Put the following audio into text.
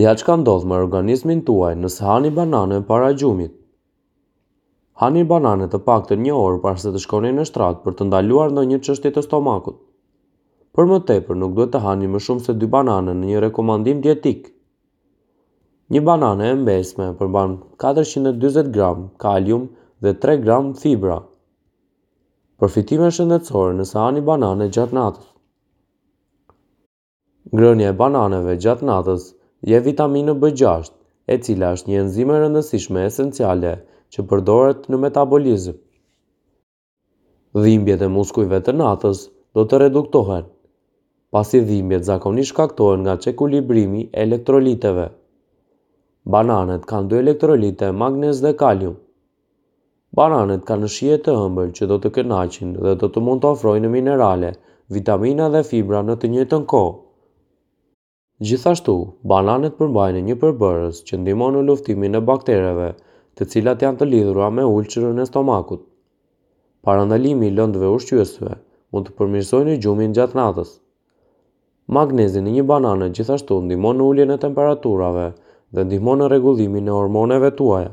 Ja çka ndodh me organizmin tuaj nëse hani banane para gjumit. Hani banane të paktën një orë para se të shkoni në shtrat për të ndaluar ndonjë çështje të stomakut. Për më tepër, nuk duhet të hani më shumë se dy banane në një rekomandim dietik. Një banane e mbesme përmban 440 gram kalium dhe 3 gram fibra. Përfitime shëndetësore nëse hani banane gjatë natës. Ngrënia e bananeve gjatë natës jep vitaminë B gjashtë, e cila është një enzim e rëndësishme esenciale që përdoret në metabolizëm. Dhimbjet e muskujve të natës do të reduktohen, pasi dhimbjet zakonisht shkaktohen nga çekuilibrimi i elektroliteve. Bananet kanë dy elektrolite, magnez dhe kalium. Bananet kanë shije të ëmbël që do të kënaqin dhe do të mund të ofrojnë minerale, vitamina dhe fibra në të njëjtën kohë. Gjithashtu, bananet përmbajnë një përbërës që ndihmon në luftimin e baktereve, të cilat janë të lidhura me ulçerën e stomakut. Parandalimi i lëndëve ushqyesve mund të përmirësojnë gjumin gjatë natës. Magnezi në një banane gjithashtu ndihmon në uljen e temperaturave dhe ndihmon në rregullimin e hormoneve tuaja.